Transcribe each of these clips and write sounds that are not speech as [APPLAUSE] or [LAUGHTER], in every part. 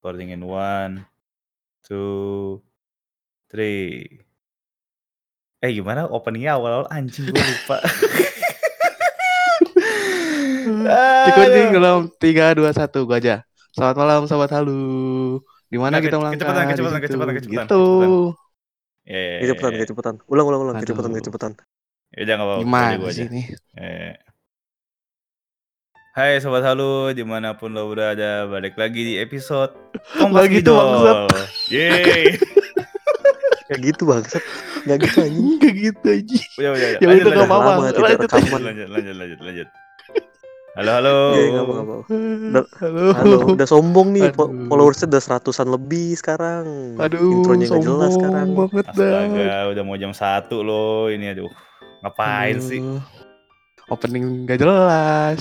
Recording in one, two, three. Eh gimana openingnya awal-awal anjing gue lupa. [LAUGHS] Recording dalam 3, 2, 1 gua aja. Selamat malam sobat halu. Di mana Nggak, kita melangkah kecepatan, kecepatan, kecepatan, kecepatan, Gitu. Ya, ya, ya, Kecepatan, ya. kecepatan. Ulang, ulang, ulang. Aduh. Kecepatan, kecepatan. Ya udah nggak apa-apa. Gimana gue sih ini? Hai sobat halu di mana pun lo berada balik lagi di episode [LAUGHS] Nggak gitu, bangsat. Yeay. Gak gitu bangsat. Gak gitu anjing. Enggak gitu aja. Udah, udah, Ya lanjut, udah lanjut, enggak apa-apa. Lanjut aja. Lanjut, lanjut, lanjut, lanjut. Halo, halo. Iya, nggak apa apa. Halo. Halo, udah sombong nih. Aduh. Followersnya udah seratusan lebih sekarang. Aduh, Intronya nggak jelas sekarang. banget dah. Astaga, udah mau jam satu loh ini aduh. Ngapain Aduh. sih? Opening gak jelas.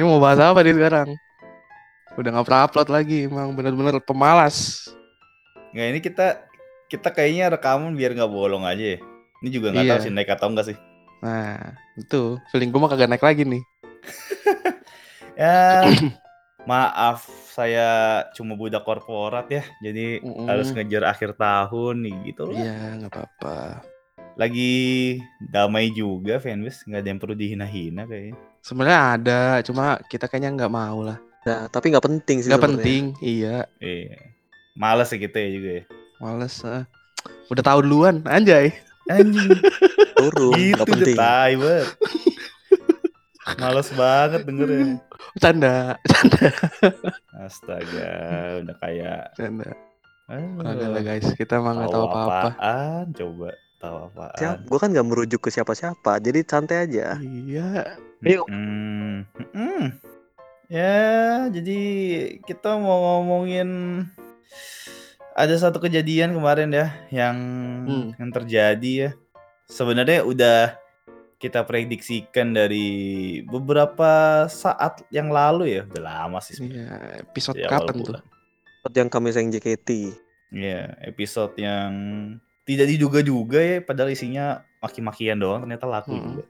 Ini mau bahas apa nih sekarang? Udah gak pernah upload lagi, emang bener-bener pemalas. Nggak ini kita kita kayaknya rekaman biar nggak bolong aja ya. Ini juga nggak Iya. tahu sih naik atau enggak sih. Nah, itu feeling gue mah kagak naik lagi nih. [LAUGHS] Ya, [COUGHS] maaf saya cuma budak korporat ya. Jadi Mm-mm. harus ngejar akhir tahun nih gitu loh. Iya, nggak apa-apa. Lagi damai juga fanbase, nggak ada yang perlu dihina-hina kayaknya. Sebenarnya ada, cuma kita kayaknya nggak mau lah. Nah, tapi nggak penting sih. Nggak penting, iya. Iya. Males sih kita ya juga ya. Males. ah. Udah tahu duluan, anjay. Anjing, Turun, gitu udah penting. tai banget. Males banget dengernya. Canda, canda, Astaga, udah kayak canda. aduh, Kagak lah guys, kita mah nggak tahu apa-apa. apaan, coba tahu apaan. Siap, gue kan nggak merujuk ke siapa-siapa, jadi santai aja. Iya. Ayo. Hmm, hmm. Ya, jadi kita mau ngomongin ada satu kejadian kemarin ya yang Hmm. yang terjadi ya. Sebenarnya udah kita prediksikan dari beberapa saat yang lalu ya. Udah lama sih. Iya, episode awal kapan tuh? Seperti yang kami sayang JKT. Iya, episode yang tidak diduga-duga ya, padahal isinya maki-makian doang ternyata laku Hmm. juga.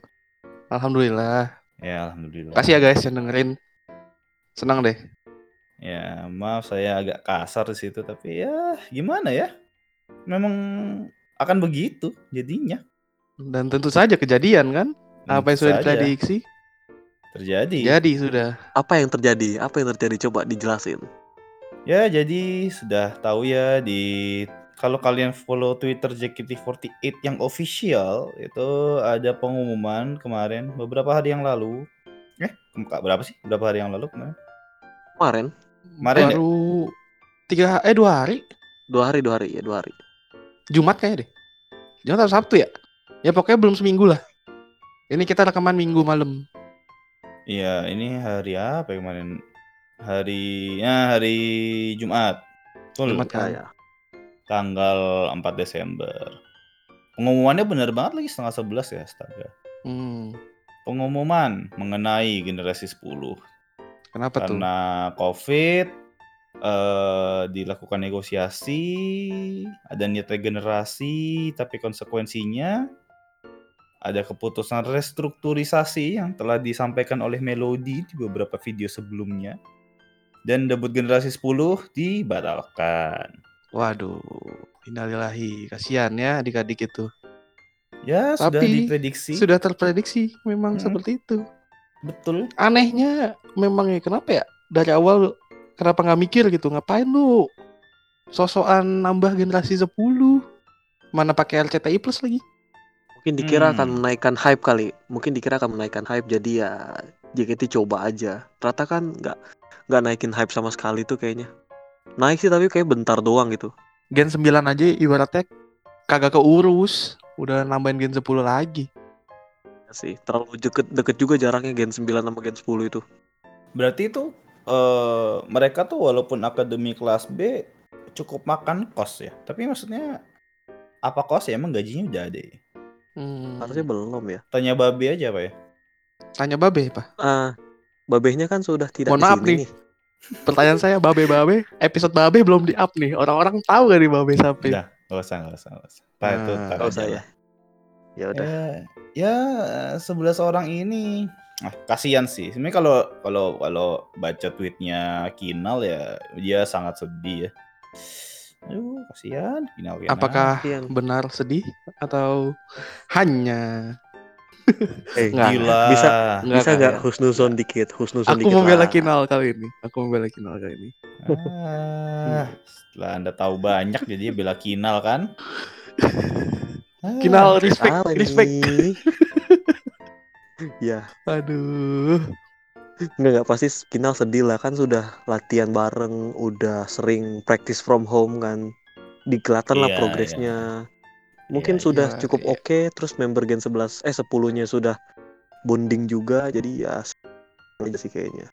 Alhamdulillah. Ya, alhamdulillah. Kasih ya guys yang dengerin. Senang deh. Ya, maaf saya agak kasar di situ tapi ya gimana ya? Memang akan begitu jadinya. Dan tentu saja kejadian kan? Apa yang Tentu sudah diprediksi? terjadi? Jadi sudah. Apa yang terjadi? Apa yang terjadi? Coba dijelasin. Ya, jadi sudah tahu ya di kalau kalian follow Twitter JKT48 yang official itu ada pengumuman kemarin beberapa hari yang lalu. Eh, berapa sih? Berapa hari yang lalu kemarin? Kemarin, Kemarin ya? Baru tiga eh dua hari. dua hari, dua hari, ya dua hari. Jumat kayaknya deh. Jumat atau Sabtu ya? Ya pokoknya belum seminggu lah. Ini kita rekaman minggu malam. Iya, ini hari apa ya kemarin? Hari ya hari Jumat. Betul. Jumat Ya, kan. ya. Tanggal 4 Desember. Pengumumannya benar banget lagi setengah 11 ya, astaga. Hmm. Pengumuman mengenai generasi 10 Kenapa tuh? karena Covid eh dilakukan negosiasi, ada niat regenerasi, tapi konsekuensinya ada keputusan restrukturisasi yang telah disampaikan oleh Melody di beberapa video sebelumnya. Dan debut generasi 10 dibatalkan. Waduh. Innalillahi. Kasihan ya adik-adik itu. Ya, sudah Tapi, diprediksi. Sudah terprediksi memang Hmm. seperti itu. Betul. Anehnya memang ya kenapa ya? Dari awal kenapa nggak mikir gitu? Ngapain lu sosokan nambah generasi 10? Mana pakai RCTI plus lagi? Mungkin dikira akan Hmm. menaikkan hype kali. Mungkin dikira akan menaikkan hype jadi ya JKT coba aja. Ternyata kan nggak nggak naikin hype sama sekali tuh kayaknya. Naik sih tapi kayak bentar doang gitu. Gen 9 aja ibaratnya kagak keurus. Udah nambahin gen 10 lagi. Ya sih, terlalu deket deket juga jaraknya Gen 9 sama Gen 10 itu. Berarti itu eh mereka tuh walaupun akademi kelas B cukup makan kos ya. Tapi maksudnya apa kos ya emang gajinya udah ada ya? Hmm. Harusnya belum ya. Tanya babi aja Pak ya. Tanya Babe, Pak. Ah, babehnya kan sudah tidak Mohon di maaf sini nih. Pertanyaan saya Babe-Babe, episode Babe belum di-up nih. Orang-orang tahu gak nih Babe sampai? Udah, Gak usah, gak usah, gak usah. Pak itu Nah, nggak aja usah ya. Ya udah. Ya, ya 11 orang ini Ah, kasihan sih. Sebenarnya kalau kalau kalau baca tweetnya Kinal ya dia sangat sedih ya. Aduh, kasihan Kinal Kinal. Apakah Kasihan. benar sedih atau hanya Eh, Nggak. Gila. Bisa Nggak, bisa nggak, husnuzon dikit, husnuzon aku dikit membela lah. Kinal kali ini? Aku membela Kinal kali ini. Ah, setelah Anda tahu banyak jadi bela Kinal kan? [LAUGHS] Ah, Kinal respect, Apa respect. [LAUGHS] ya, Aduh. nggak nggak pasti Kinal sedih lah kan sudah latihan bareng, udah sering practice from home kan. Dikelihatan lah Iya, progresnya. Mungkin Iya, sudah iya, cukup iya. oke, terus member Gen 11 eh 10-nya sudah bonding juga, jadi ya aja sih kayaknya.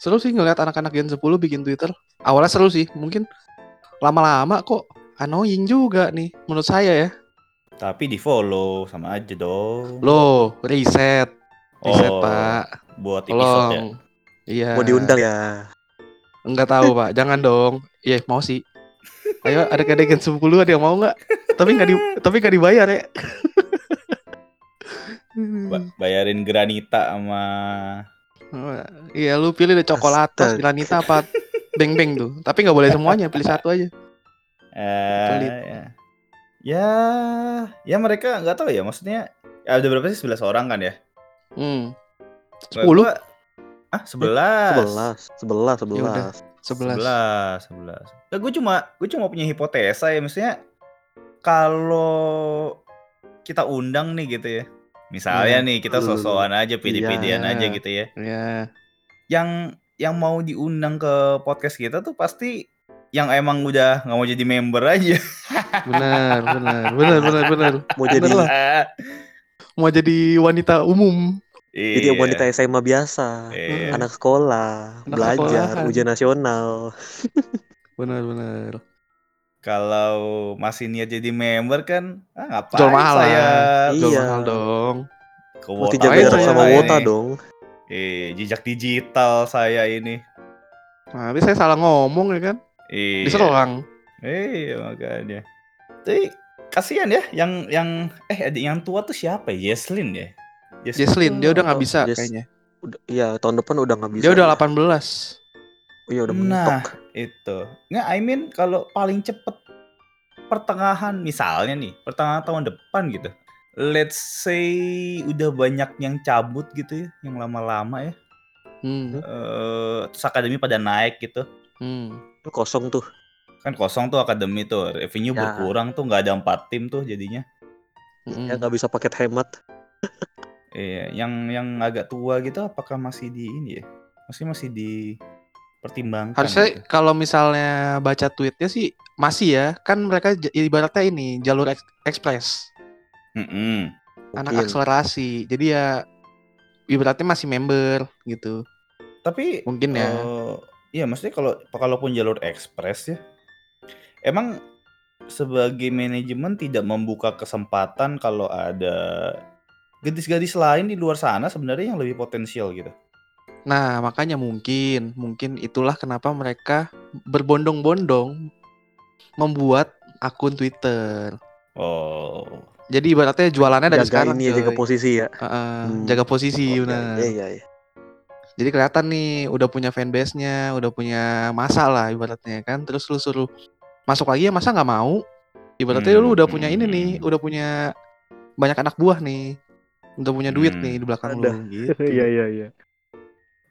Seru sih ngeliat anak-anak Gen 10 bikin Twitter. Awalnya seru sih, mungkin lama-lama kok annoying juga nih menurut saya ya. Tapi di follow sama aja dong. Loh, reset. Reset, Oh, Pak. Buat episode ya. Iya. Mau diundang ya? Enggak tahu, Pak. Jangan dong. Iya, mau sih. Ayo, ada kadang Gen 10 ada yang mau nggak? Tapi nggak di tapi nggak dibayar ya. Ba- bayarin Granita sama Oh, Iya, lu pilih deh coklatos, Astaga. granita apa beng-beng tuh. Tapi nggak boleh semuanya, pilih satu aja. eh ya. ya ya mereka nggak tahu ya maksudnya ya ada berapa sih 11 orang kan ya? Hmm. Gua- 10? gua- Ah, 11. 11, 11, 11. Ya udah. 11. 11, 11. Ya, gue cuma gue cuma punya hipotesa ya maksudnya kalau kita undang nih gitu ya. Misalnya Iya. nih kita sosokan aja Iya. aja gitu ya. Ya. Yang yang mau diundang ke podcast kita tuh pasti yang emang udah nggak mau jadi member aja. [LAUGHS] Benar, benar, benar, benar, benar. Mau jadi lah. [LAUGHS] Mau jadi wanita umum. Jadi Iya. wanita SMA biasa, Iya. anak sekolah, Anak belajar, sekolahan. ujian nasional. Benar, benar. Kalau masih niat jadi member kan, ah ngapain Jual mahal saya. Jual Iya. mahal dong. ke Mesti jaga sama ini? Wota dong. Eh, jejak digital saya ini. Nah, tapi saya salah ngomong ya kan? Iya. Diserang. Iya makanya. Tapi kasihan ya yang yang eh ada yang tua tuh siapa ya? Yeslin ya? Jesslyn, dia udah nggak Oh, bisa Jes- kayaknya. Udah, iya, tahun depan udah nggak bisa. Dia udah ya. 18. Oh, iya udah Nah, mentok. itu. Nggak, I mean kalau paling cepet pertengahan misalnya nih, pertengahan tahun depan gitu. Let's say udah banyak yang cabut gitu ya, yang lama-lama ya. Hmm. Eh terus akademi pada naik gitu. Hmm. Kosong tuh. Kan kosong tuh akademi tuh, revenue Ya. berkurang tuh nggak ada empat tim tuh jadinya. Hmm. Ya nggak bisa paket hemat. Iya, yang yang agak tua gitu apakah masih di ini ya? Masih masih dipertimbangkan. Harusnya gitu. kalau misalnya baca tweetnya sih masih ya, kan mereka ibaratnya ini jalur eks- ekspres, Mm-mm. anak Mungkin. akselerasi. Jadi ya ibaratnya masih member gitu. Tapi Mungkin ya. eh, iya maksudnya kalau kalaupun jalur ekspres ya, emang sebagai manajemen tidak membuka kesempatan kalau ada gadis-gadis lain di luar sana sebenarnya yang lebih potensial gitu. Nah, makanya mungkin, mungkin itulah kenapa mereka berbondong-bondong membuat akun Twitter. Oh, Jadi ibaratnya jualannya dari Jaga sekarang. ini ya, jaga posisi ya. Heeh, Hmm. jaga posisi Oh, benar. Iya, iya, iya. Jadi kelihatan nih udah punya fanbase-nya, udah punya masa lah ibaratnya kan. Terus lu suruh masuk lagi ya masa nggak mau? Ibaratnya lu Hmm, udah punya ini nih, hmm. udah punya banyak anak buah nih. Udah punya duit Hmm, nih di belakang ada. lu [LAUGHS] gitu. Iya, iya, iya.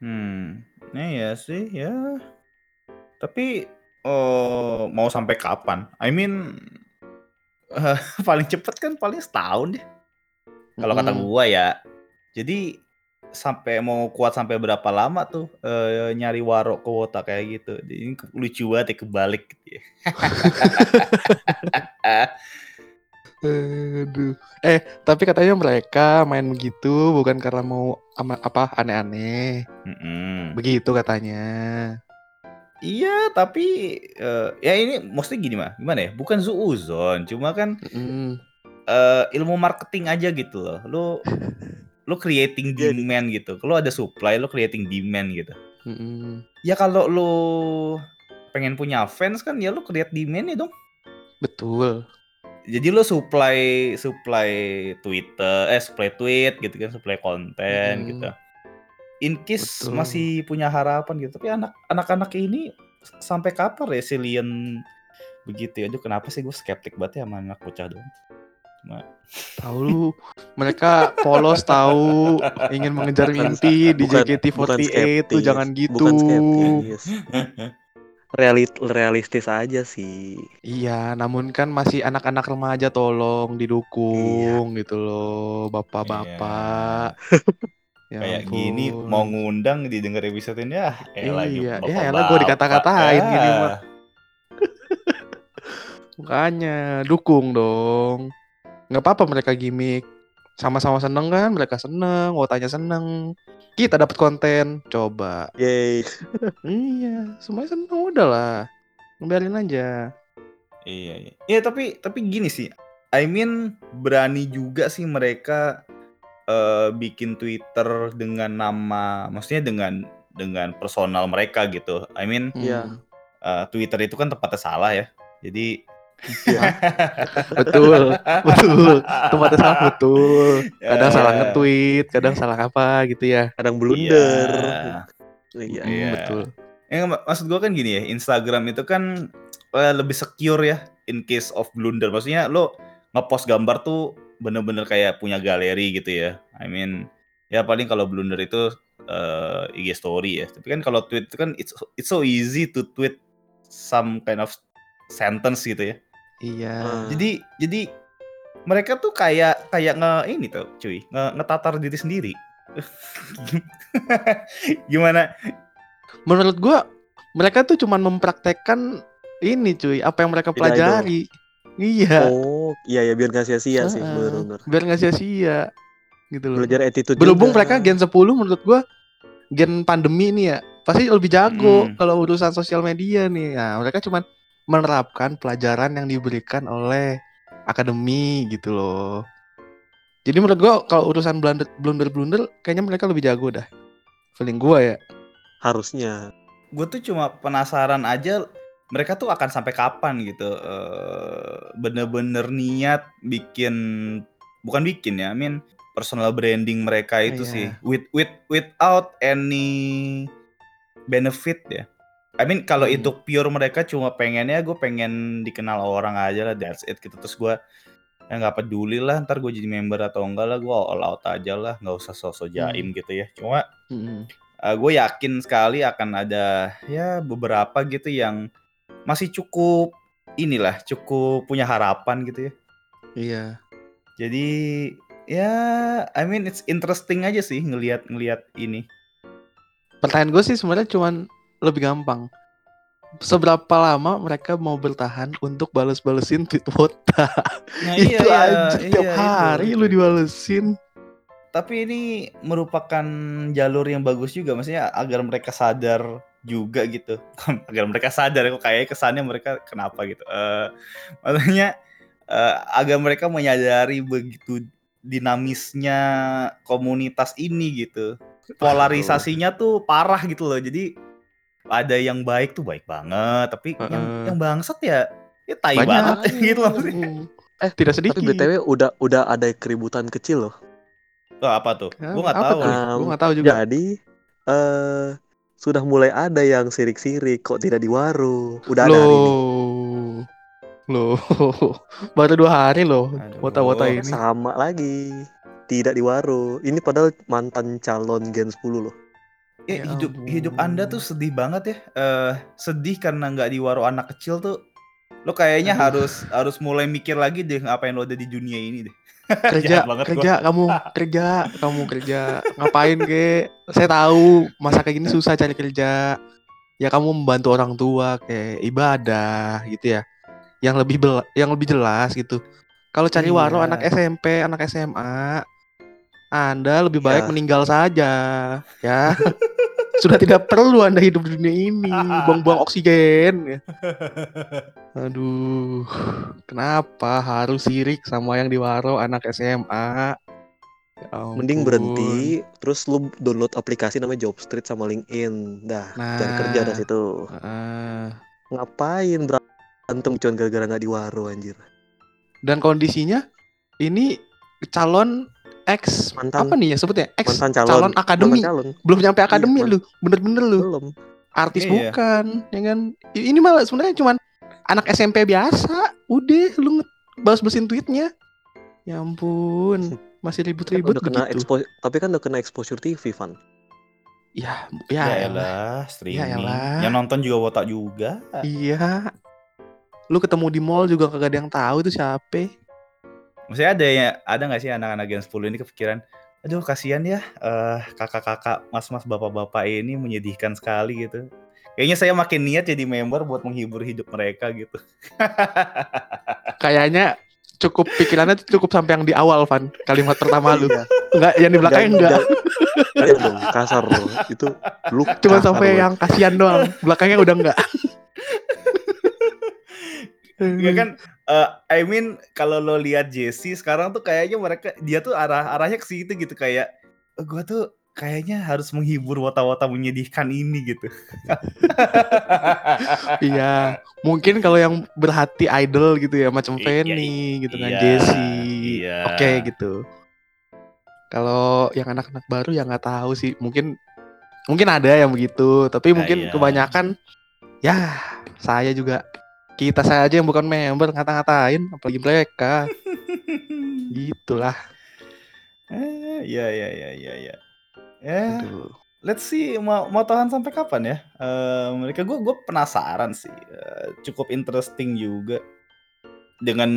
hmm, ya ya sih ya. Tapi oh mau sampai kapan? I mean eh, [LAUGHS] paling cepet kan paling setahun deh. Kalau kata Mm-mm. gua ya. Jadi sampai mau kuat sampai berapa lama tuh eh, nyari warok ke wota kayak gitu. Ini ke- lucu banget ya kebalik gitu ya. [LAUGHS] Aduh. Eh, tapi katanya mereka main begitu bukan karena mau ama- apa aneh-aneh. Mm-mm. Begitu katanya. Iya, tapi eh, ya ini maksudnya gini mah, gimana ya? Bukan zuuzon, cuma kan Mm-mm. eh, ilmu marketing aja gitu loh. Lu [LAUGHS] lu creating Jadi- demand gitu. Kalau ada supply, lu creating demand gitu. Mm-mm. Ya kalau lu pengen punya fans kan ya lu create demand ya dong. Betul. Jadi lu supply supply Twitter, eh supply tweet gitu kan, supply konten Mm. gitu. in case Betul. masih punya harapan gitu. Tapi anak anak-anak ini sampai kapan resilient begitu ya? Aduh kenapa sih gue skeptik banget ya sama anak bocah dong. Cuma [LAUGHS] Tahu lu, mereka polos tahu ingin mengejar mimpi di Bukan- JKT48 bukan tuh skeptis, jangan gitu. bukan skeptis. [LAUGHS] Realit realistis aja sih. Iya, namun kan masih anak-anak remaja tolong didukung gitu loh, bapak-bapak. Ya kayak gini mau ngundang didengar episode ini ah elah Iya, yuk, ya elah bapak-bapak. gue dikata-katain gini Ah. mah. [LAUGHS] Makanya dukung dong. Nggak apa-apa mereka gimmick. Sama-sama seneng kan, mereka seneng, wotanya seneng. Kita dapat konten, coba. Yeay. [LAUGHS] Iya, semuanya seneng udah lah. Biarin aja. Iya, iya. Iya, tapi tapi gini sih. I mean berani juga sih mereka eh, bikin Twitter dengan nama, maksudnya dengan dengan personal mereka gitu. I mean Iya. Hmm. eh, Twitter itu kan tempatnya salah ya. Jadi [LAUGHS] Betul, betul. Tempatnya salah betul. Kadang Ya. salah nge-tweet, kadang salah apa gitu ya. Kadang blunder. Iya. Iya. Hmm, Iya. betul. Ya, mak- maksud gua kan gini ya, Instagram itu kan eh, lebih secure ya in case of blunder. Maksudnya lo ngepost gambar tuh bener-bener kayak punya galeri gitu ya. I mean, ya paling kalau blunder itu eh, IG story ya. Tapi kan kalau tweet itu kan it's, it's so easy to tweet some kind of sentence gitu ya. Iya. Ah. Jadi jadi mereka tuh kayak kayak nge ini tuh cuy, nge, ngetatar diri sendiri. [LAUGHS] Gimana? Menurut gua mereka tuh cuman mempraktekkan ini cuy, apa yang mereka pelajari. Iya. Oh, iya ya biar nggak sia-sia sih, Heeh. bener-bener. Biar nggak sia-sia. Gitu loh. Belajar attitude Berhubung juga. mereka gen 10 menurut gua gen pandemi nih ya, pasti lebih jago Hmm. kalau urusan sosial media nih. Nah, mereka cuman menerapkan pelajaran yang diberikan oleh akademi gitu loh. Jadi menurut gua kalau urusan blunder blunder blunder kayaknya mereka lebih jago dah. Feeling gua ya. harusnya. gue tuh cuma penasaran aja mereka tuh akan sampai kapan gitu eh, bener-bener niat bikin bukan bikin ya I mean personal branding mereka itu Iya. sih with with without any benefit ya I mean kalau Hmm. itu pure mereka cuma pengennya gue pengen dikenal orang aja lah that's it gitu terus gue ya nggak peduli lah ntar gue jadi member atau enggak lah gue all out aja lah nggak usah sosok jaim gitu ya cuma Mm-mm. gue yakin sekali akan ada ya beberapa gitu yang masih cukup inilah cukup punya harapan gitu ya. Iya. Jadi ya I mean it's interesting aja sih ngelihat ngelihat ini. Pertanyaan gue sih sebenarnya cuman lebih gampang. Seberapa lama mereka mau bertahan untuk bales-balesin tweet wota? Nah, [LAUGHS] itu aja iya, tiap itu, hari itu, lu itu. dibalesin. Tapi ini merupakan jalur yang bagus juga maksudnya agar mereka sadar juga gitu. [LAUGHS] agar mereka sadar kok kayak kesannya mereka kenapa gitu. Eh maksudnya eh, agar mereka menyadari begitu dinamisnya komunitas ini gitu. Polarisasinya tuh parah gitu loh. Jadi ada yang baik tuh baik banget, tapi yang Heeh. yang bangsat ya ya tai Banyak. banget gitu loh. maksudnya. Mm. Eh tidak sedikit. Tapi BTW udah udah ada keributan kecil loh. Tuh, apa tuh? Ya, Gua nggak tahu. Um, Gua nggak tahu juga. Jadi eh sudah mulai ada yang sirik-sirik kok tidak di waru. Udah ada hari ini. Loh. Loh. [LAUGHS] Baru dua hari loh. Wota-wota ini. Sama lagi. Tidak di waru. Ini padahal mantan calon Gen 10 loh. Ya, Ya hidup ampun. hidup anda tuh sedih banget ya. Eh sedih karena nggak diwaro anak kecil tuh. Lo kayaknya Aduh. harus harus mulai mikir lagi deh ngapain lo ada di dunia ini deh. [LAUGHS] kerja banget gua. kerja kamu kerja kamu kerja ngapain ke saya tahu masa kayak gini susah cari kerja ya kamu membantu orang tua kayak ibadah gitu ya yang lebih bel- yang lebih jelas gitu kalau cari waro Iya. anak SMP anak SMA anda lebih baik Iya. meninggal saja ya [LAUGHS] sudah tidak perlu anda hidup di dunia ini [LAUGHS] buang-buang oksigen ya. Aduh, kenapa harus sirik sama yang di waro anak SMA? Ya Mending berhenti, terus lu download aplikasi namanya Jobstreet sama LinkedIn. Dah, cari Nah. kerja dari situ. Heeh. Ngapain berantem cuma gara-gara nggak di waru anjir. Dan kondisinya ini calon ex Mantan- apa nih ya sebutnya? Ex mantan calon, akademi. mantan calon Belum nyampe akademi man- lu. Bener-bener lu. belum Artis Iya. bukan, ya kan? Ini malah sebenarnya cuman anak SMP biasa. Udah lu nge- balas-balasin tweetnya. Ya ampun, [LAUGHS] masih Kan ribut-ribut udah kena begitu. expo- tapi kan udah kena exposure TV Van Ya, Ya, ya, elah, streaming. elah. Yang nonton juga wotak juga. Iya. Lu ketemu di mall juga kagak ada yang tahu itu siapa. Maksudnya ada ya, ada nggak sih anak-anak Gen 10 ini kepikiran, aduh kasihan ya eh, kakak-kakak, mas-mas, bapak-bapak ini menyedihkan sekali gitu. Kayaknya saya makin niat jadi member buat menghibur hidup mereka gitu. [LAUGHS] Kayaknya cukup pikirannya cukup sampai yang di awal, Van. Kalimat pertama lu. Iya. Enggak, yang di belakangnya Jangan- enggak. jangan dong kasar loh itu lu Cuma sampai loh. yang kasihan doang. Belakangnya udah enggak. Ya kan, eh, I mean kalau lo lihat Jesse sekarang tuh kayaknya mereka dia tuh arah arahnya ke situ gitu kayak "Eh, gua tuh kayaknya harus menghibur wata-wata menyedihkan ini gitu. [LAUGHS] Iya, mungkin kalau yang berhati idol gitu ya, macam Iya, Fanny gitu kan, iya, Jessie, iya. oke gitu. Kalau yang anak-anak baru ya nggak tahu sih, mungkin mungkin ada yang begitu, tapi Nah, mungkin iya. kebanyakan ya saya juga kita saya aja yang bukan member ngata-ngatain, apalagi mereka, [LAUGHS] gitulah. Eh, ya ya ya ya ya. Aduh. let's see mau mau tahan sampai kapan ya? Eh, mereka gue gue penasaran sih. Eh, cukup interesting juga dengan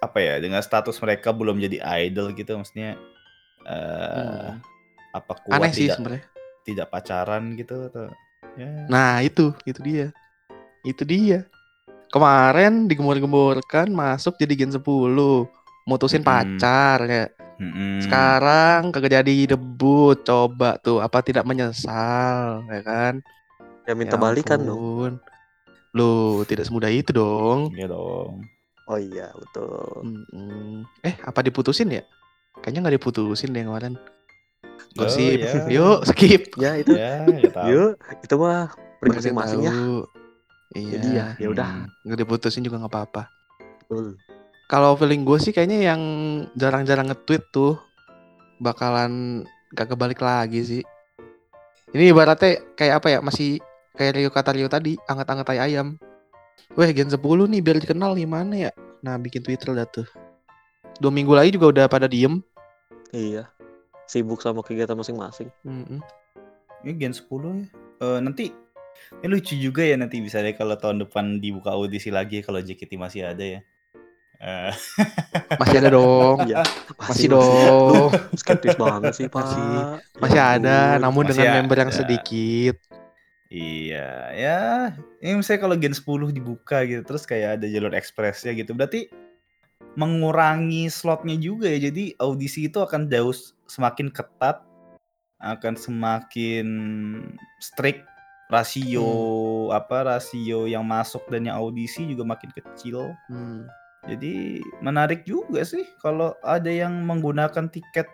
apa ya dengan status mereka belum jadi idol gitu maksudnya eh Hmm. apa kuat Aneh sih tidak sebenarnya. tidak pacaran gitu atau ya Nah itu, itu dia. Itu dia. Kemarin digemur-gemburkan masuk jadi gen 10. Mutusin Mm-mm. pacar ya. Mm-mm. Sekarang kagak jadi debut. Coba tuh apa tidak menyesal ya kan? ya minta Ya balikan dong. Loh, tidak semudah itu dong. Iya dong. oh iya betul Mm-mm. Eh, apa diputusin ya? Kayaknya nggak diputusin deh kemarin. Oh, Gosip. ya. Yuk, skip. ya itu Ya, yuk itu mah masing-masing ya. Iya. jadi ya ya udah Hmm. Nggak diputusin juga nggak apa-apa. betul Kalau feeling gue sih kayaknya yang jarang-jarang nge-tweet tuh bakalan gak kebalik lagi sih. Ini ibaratnya kayak apa ya? Masih kayak Rio kata Rio tadi, anget-anget tai ayam. Weh, gen 10 nih biar dikenal gimana ya? Nah, bikin Twitter dah tuh. Dua minggu lagi juga udah pada diem. iya sibuk sama kegiatan masing-masing Mm-mm. Ini Gen 10 ya. Eh, nanti ini lucu juga ya nanti bisa deh kalau tahun depan dibuka audisi lagi kalau JKT masih ada ya. Eh, [LAUGHS] Masih ada dong. Iya, Masih dong. Lu skeptis banget sih pak Masih- Ya Masih ada, namun Masih dengan member yang ada. sedikit. iya, ya. Ini misalnya kalau Gen 10 dibuka gitu terus kayak ada jalur ekspresnya gitu. Berarti mengurangi slotnya juga ya. Jadi audisi itu akan jauh semakin ketat, akan semakin strict rasio apa rasio yang masuk dan yang audisi juga makin kecil. Hmm. Jadi menarik juga sih kalau ada yang menggunakan tiket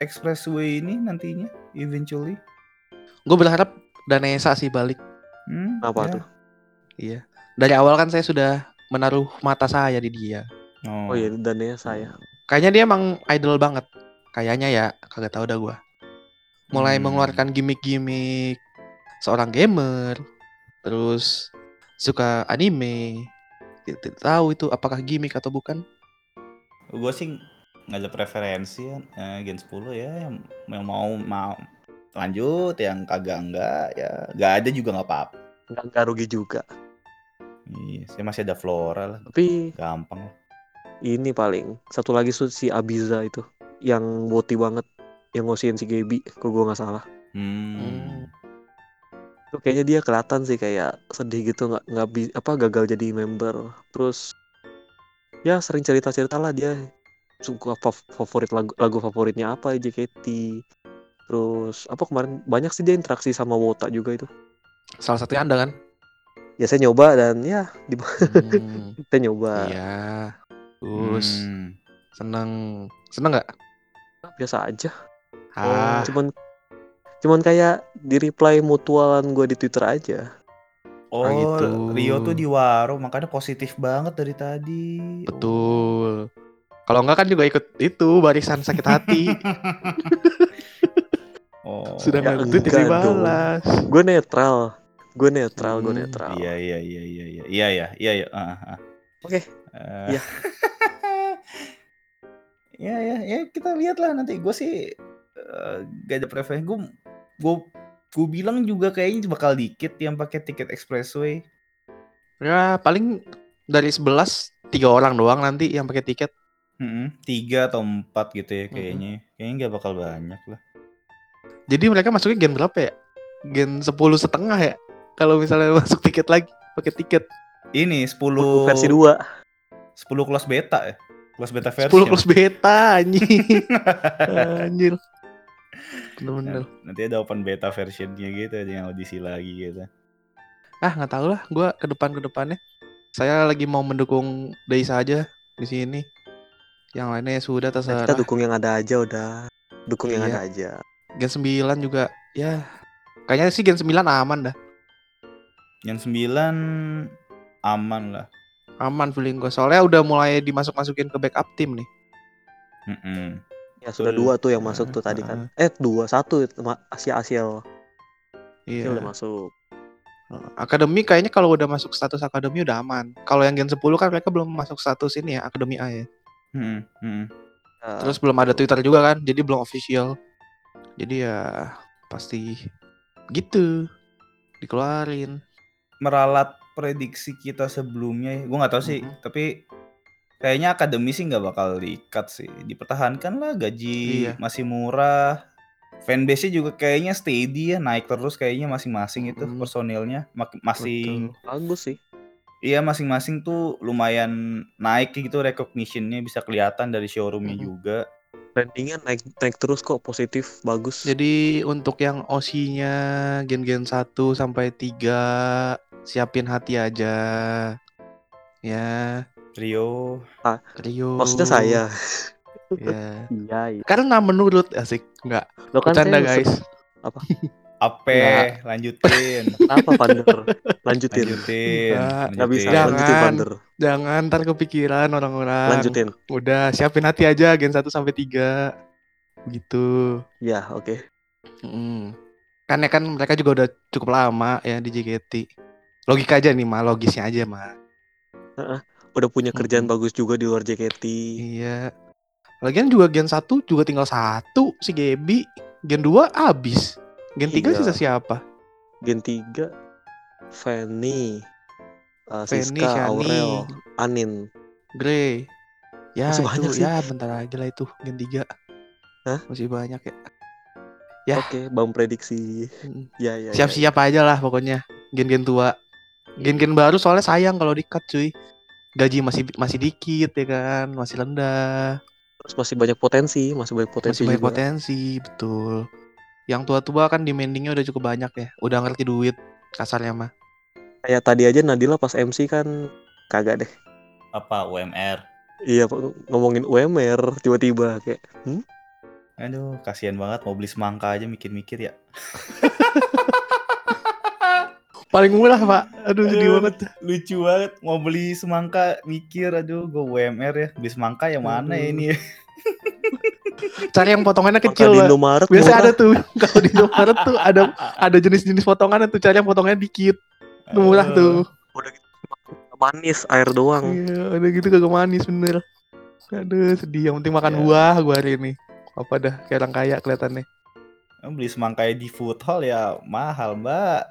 expressway ini nantinya eventually. Gue berharap Danesa sih balik. Hmm, apa ya. tuh Iya. Dari awal kan saya sudah menaruh mata saya di dia. Oh, oh iya dan ya saya Kayaknya dia emang idol banget. Kayaknya ya, kagak tahu dah gua. Mulai Hmm. mengeluarkan gimmick-gimmick seorang gamer, terus suka anime. Tidak, tidak tahu itu apakah gimmick atau bukan. Gue sih nggak ada preferensi ya eh, Gen 10 ya yang, yang mau mau lanjut yang kagak enggak ya nggak ada juga nggak apa-apa. nggak nggak rugi juga Iya, saya masih ada Flora lah, tapi gampang lah. ini paling satu lagi si Abiza itu yang boti banget yang ngosiin si Gaby kok gue nggak salah Hmm. Tuh kayaknya dia kelihatan sih kayak sedih gitu nggak nggak apa gagal jadi member terus ya sering cerita cerita lah dia suka fav- favorit lagu lagu favoritnya apa JKT terus apa kemarin banyak sih dia interaksi sama Wota juga itu Salah satunya Anda kan? ya saya nyoba dan ya di [LAUGHS] Hmm, kita nyoba iya. Terus Hmm. seneng seneng nggak? biasa aja Ah, cuman cuman kayak di reply mutualan gue di Twitter aja. Oh, nah, gitu. Rio tuh di warung, makanya positif banget dari tadi. Betul. Kalau enggak kan juga ikut itu barisan sakit hati. [LAUGHS] oh. Sudah ya, ngerti dibalas. Gue netral. Gue netral, gue hmm, netral. Iya, iya, iya, iya, iya. Iya, iya, iya, iya. Ah, ah, ah. Oke. Eh. Iya. [LAUGHS] Ya, ya, ya kita lihatlah nanti. Gue sih uh, gak ada preferensi. Gue gue gue bilang juga kayaknya bakal dikit yang pakai tiket expressway Ya paling dari 11 tiga orang doang nanti yang pakai tiket. Mm-mm, tiga atau empat gitu ya kayaknya kayaknya nggak bakal banyak lah Jadi mereka masuknya gen berapa ya? Gen 10 setengah ya? Kalau misalnya [LAUGHS] masuk tiket lagi pakai tiket. ini 10 versi 2 10 kelas beta ya kelas beta 10 version plus beta anjing. [LAUGHS] Anjir. Bener-bener. Nah, nanti ada open beta versionnya gitu ada yang audisi lagi gitu Ah nggak tahu lah, gue ke depan ke depannya. Saya lagi mau mendukung Daisa aja di sini. Yang lainnya ya sudah Nah, terserah. kita dukung yang ada aja udah dukung yang Iya. ada aja Gen 9 juga ya kayaknya sih Gen 9 aman dah. yang 9 aman lah Aman feeling gue. Soalnya udah mulai dimasuk-masukin ke backup tim nih. Mm-mm. Ya sudah dua tuh yang masuk tuh tadi kan eh dua satu Asia Asia Iya. udah masuk Akademi kayaknya kalau udah masuk status akademi udah aman. Kalau yang Gen 10 kan mereka belum masuk status ini ya, akademi A ya. Mm-mm, mm-mm. Ya, Terus belum ada Twitter juga kan, jadi belum official. Jadi ya pasti gitu dikeluarin. meralat prediksi kita sebelumnya gue nggak tahu sih tapi kayaknya akademi sih nggak bakal diikat sih dipertahankan lah gaji Iya. masih murah fanbase juga kayaknya steady ya naik terus kayaknya masing-masing itu Mhm. personilnya Betul. bagus sih iya masing-masing tuh lumayan naik gitu recognitionnya bisa kelihatan dari showroomnya Mhm. juga brandingnya naik naik terus kok positif bagus Jadi untuk yang OC-nya gen-gen 1 sampai 3 siapin hati aja. Ya, Rio Rio. maksudnya saya Ya. iya iya Karena menurut asik enggak lo kan bercanda saya guys. apa Nggak. lanjutin [LAUGHS] apa Pander lanjutin lanjutin Nggak. nggak bisa Jangan. lanjutin Pander Jangan ntar kepikiran orang-orang. lanjutin Udah siapin hati aja gen 1 sampai 3. Begitu. ya oke Mm. Kan ya kan mereka juga udah cukup lama ya di JKT. Logika aja nih mah, logisnya aja mah. Udah punya kerjaan Mhm. bagus juga di luar JKT Iya. Lagian juga gen 1 juga tinggal satu si Gebi. Gen 2 abis. Gen 3 Iya. sisa siapa? Gen 3 Fanny uh, Fanny, Siska, Shani, Aurel, Anin Grey. Ya Masih itu banyak sih. ya bentar aja lah itu gen 3. Hah? Masih banyak ya. Ya. Oke, bang prediksi. Mm. Ya, ya. ya, Siap-siap aja lah pokoknya. Gen-gen tua. Gen-gen baru soalnya sayang kalau di-cut cuy. Gaji masih masih dikit ya kan, masih rendah. Terus masih banyak potensi, masih banyak potensi masih banyak juga. potensi, betul. Yang tua-tua kan demandingnya udah cukup banyak ya. Udah ngerti duit kasarnya mah. Kayak tadi aja Nadila pas MC kan kagak deh. apa UMR Iya, ngomongin UMR tiba-tiba kayak, hmm? Aduh, kasihan banget mau beli semangka aja mikir-mikir ya. [LAUGHS] Paling murah pak. Aduh sedih Aduh. banget. Lucu banget mau beli semangka mikir aduh gue UMR ya. Beli semangka yang mana ya Aduh. ini? [LAUGHS] Cari yang potongannya kecil di pak. Indomaret Biasa murah. ada tuh. [LAUGHS] Kalau di Indomaret tuh ada ada jenis-jenis potongan tuh cari yang potongannya dikit. Itu murah tuh. Udah gitu manis, air doang. Iya, ada gitu kagak manis bener. Aduh sedih. Yang penting makan Iya. buah gua hari ini. Apa dah kayak orang kaya kelihatannya. Beli semangka di food hall ya mahal mbak.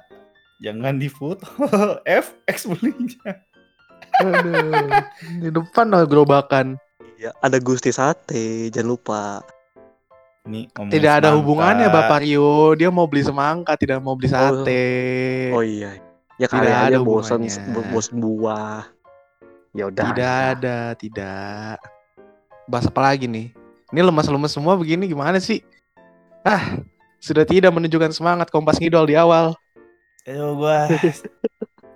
Jangan di food [LAUGHS] hall. FX belinya. Aduh. Di depan lah gerobakan. Iya, ada Gusti Sate, jangan lupa. Nih, ngomongin Tidak ada semangka. hubungannya Bapak Rio. Dia mau beli semangka, tidak mau beli sate. Oh iya. Ya Tidak kali ada bosan bosan buah. Ya udah. Tidak ada, tidak. Bahas apa lagi nih? Ini lemas-lemas semua begini gimana sih? Ah, sudah tidak menunjukkan semangat Kompas Ngidol di awal. Aduh gua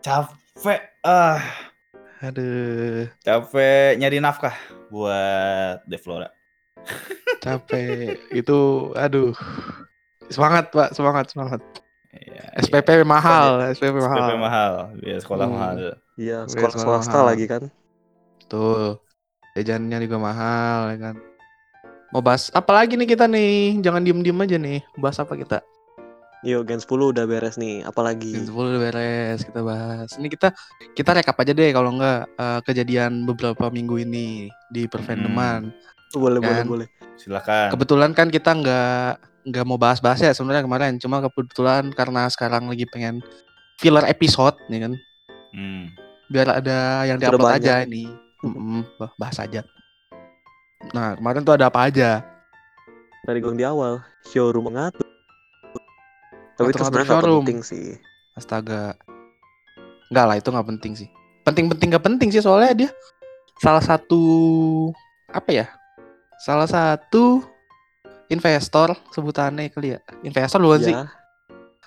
capek. Ah, Aduh, capek nyari nafkah buat Devlora. capek. Itu, aduh. Semangat Pak, semangat, semangat. Iya, SPP mahal, SPP mahal. SPP mahal. Ya sekolah Hmm. mahal. Iya, sekolah sekolah swasta mahal. lagi kan. Tuh. jajannya juga mahal ya kan. Mau bahas apa lagi nih kita nih? Jangan diem-diem aja nih. Bahas apa kita? Yuk, Gen 10 udah beres nih. Apalagi? Gen 10 udah beres, kita bahas. Ini kita kita rekap aja deh kalau enggak eh, kejadian beberapa minggu ini di perfandoman. Boleh, boleh, Kan? boleh. Silakan. Kebetulan kan kita nggak nggak mau bahas-bahas ya sebenarnya kemarin. Cuma kebetulan karena sekarang lagi pengen filler episode nih kan. Hmm. Biar ada yang Sudah diupload banyak. aja ini. Bah- bahas aja. Nah kemarin tuh ada apa aja? Dari gong di awal, showroom mengatur. Tapi itu sebenarnya nggak penting sih. Astaga. Enggak lah itu nggak penting sih. Penting-penting gak penting sih soalnya dia salah satu apa ya? Salah satu investor sebutannya kali ya. Investor bukan sih? Ya,